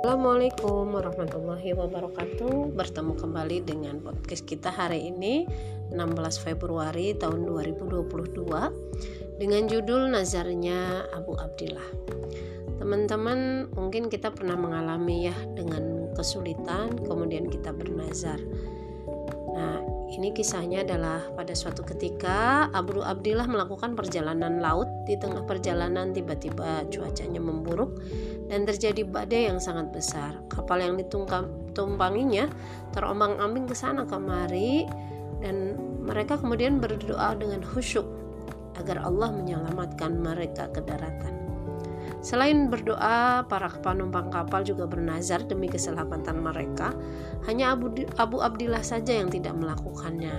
Assalamualaikum warahmatullahi wabarakatuh. Bertemu kembali dengan podcast kita hari ini 16 Februari tahun 2022 Dengan judul Nazarnya Abu Abdillah. Teman-teman mungkin kita pernah mengalami ya dengan kesulitan kemudian kita bernazar. Nah ini kisahnya adalah pada suatu ketika Abu Abdillah melakukan perjalanan laut di tengah perjalanan tiba-tiba cuacanya memburuk dan terjadi badai yang sangat besar. Kapal yang ditumpanginya terombang-ambing ke sana kemari dan mereka kemudian berdoa dengan khusyuk agar Allah menyelamatkan mereka ke daratan. Selain berdoa, para penumpang kapal juga bernazar demi keselamatan mereka. Hanya Abu, Abu Abdillah saja yang tidak melakukannya.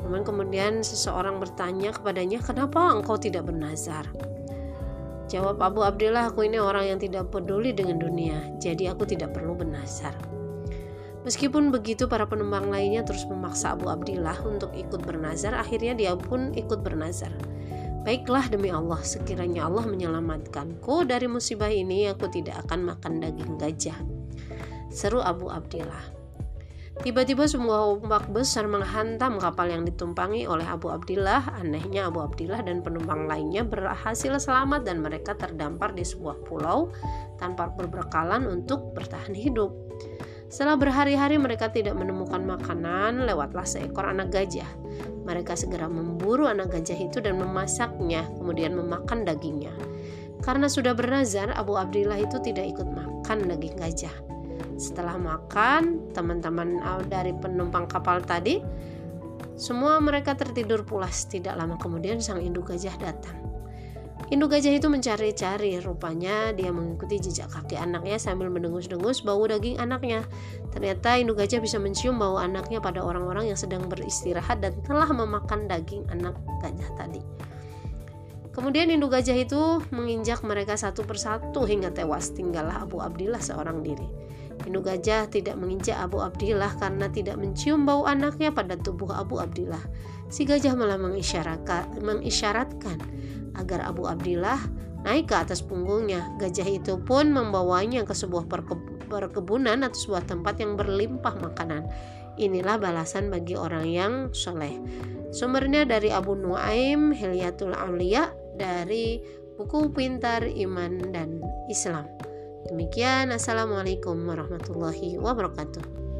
Namun kemudian seseorang bertanya kepadanya, "Kenapa engkau tidak bernazar?" Jawab Abu Abdillah, aku ini orang yang tidak peduli dengan dunia, jadi aku tidak perlu bernazar. Meskipun begitu, para penumpang lainnya terus memaksa Abu Abdillah untuk ikut bernazar, akhirnya dia pun ikut bernazar. Baiklah demi Allah, sekiranya Allah menyelamatkanku dari musibah ini, aku tidak akan makan daging gajah. Seru Abu Abdillah. Tiba-tiba sebuah ombak besar menghantam kapal yang ditumpangi oleh Abu Abdillah. Anehnya Abu Abdillah dan penumpang lainnya berhasil selamat dan mereka terdampar di sebuah pulau tanpa berbekalan untuk bertahan hidup. Setelah berhari-hari mereka tidak menemukan makanan, lewatlah seekor anak gajah. Mereka segera memburu anak gajah itu dan memasaknya, kemudian memakan dagingnya. Karena sudah bernazar, Abu Abdillah itu tidak ikut makan daging gajah. Setelah makan, teman-teman dari penumpang kapal tadi semua mereka tertidur pulas. Tidak lama kemudian sang induk gajah datang. Induk gajah itu mencari-cari, rupanya dia mengikuti jejak kaki anaknya sambil mendengus-dengus bau daging anaknya. Ternyata induk gajah bisa mencium bau anaknya pada orang-orang yang sedang beristirahat dan telah memakan daging anak gajah tadi. Kemudian induk gajah itu menginjak mereka satu persatu hingga tewas. Tinggallah Abu Abdillah seorang diri. Induk gajah tidak menginjak Abu Abdillah karena tidak mencium bau anaknya pada tubuh Abu Abdillah. Si gajah malah mengisyaratkan, agar Abu Abdillah naik ke atas punggungnya. Gajah itu pun membawanya ke sebuah perkebunan atau sebuah tempat yang berlimpah makanan. Inilah balasan bagi orang yang soleh. Sumbernya dari Abu Nuaim Hilyatul Aulia dari buku Pintar Iman dan Islam. Demikian, Assalamualaikum warahmatullahi wabarakatuh.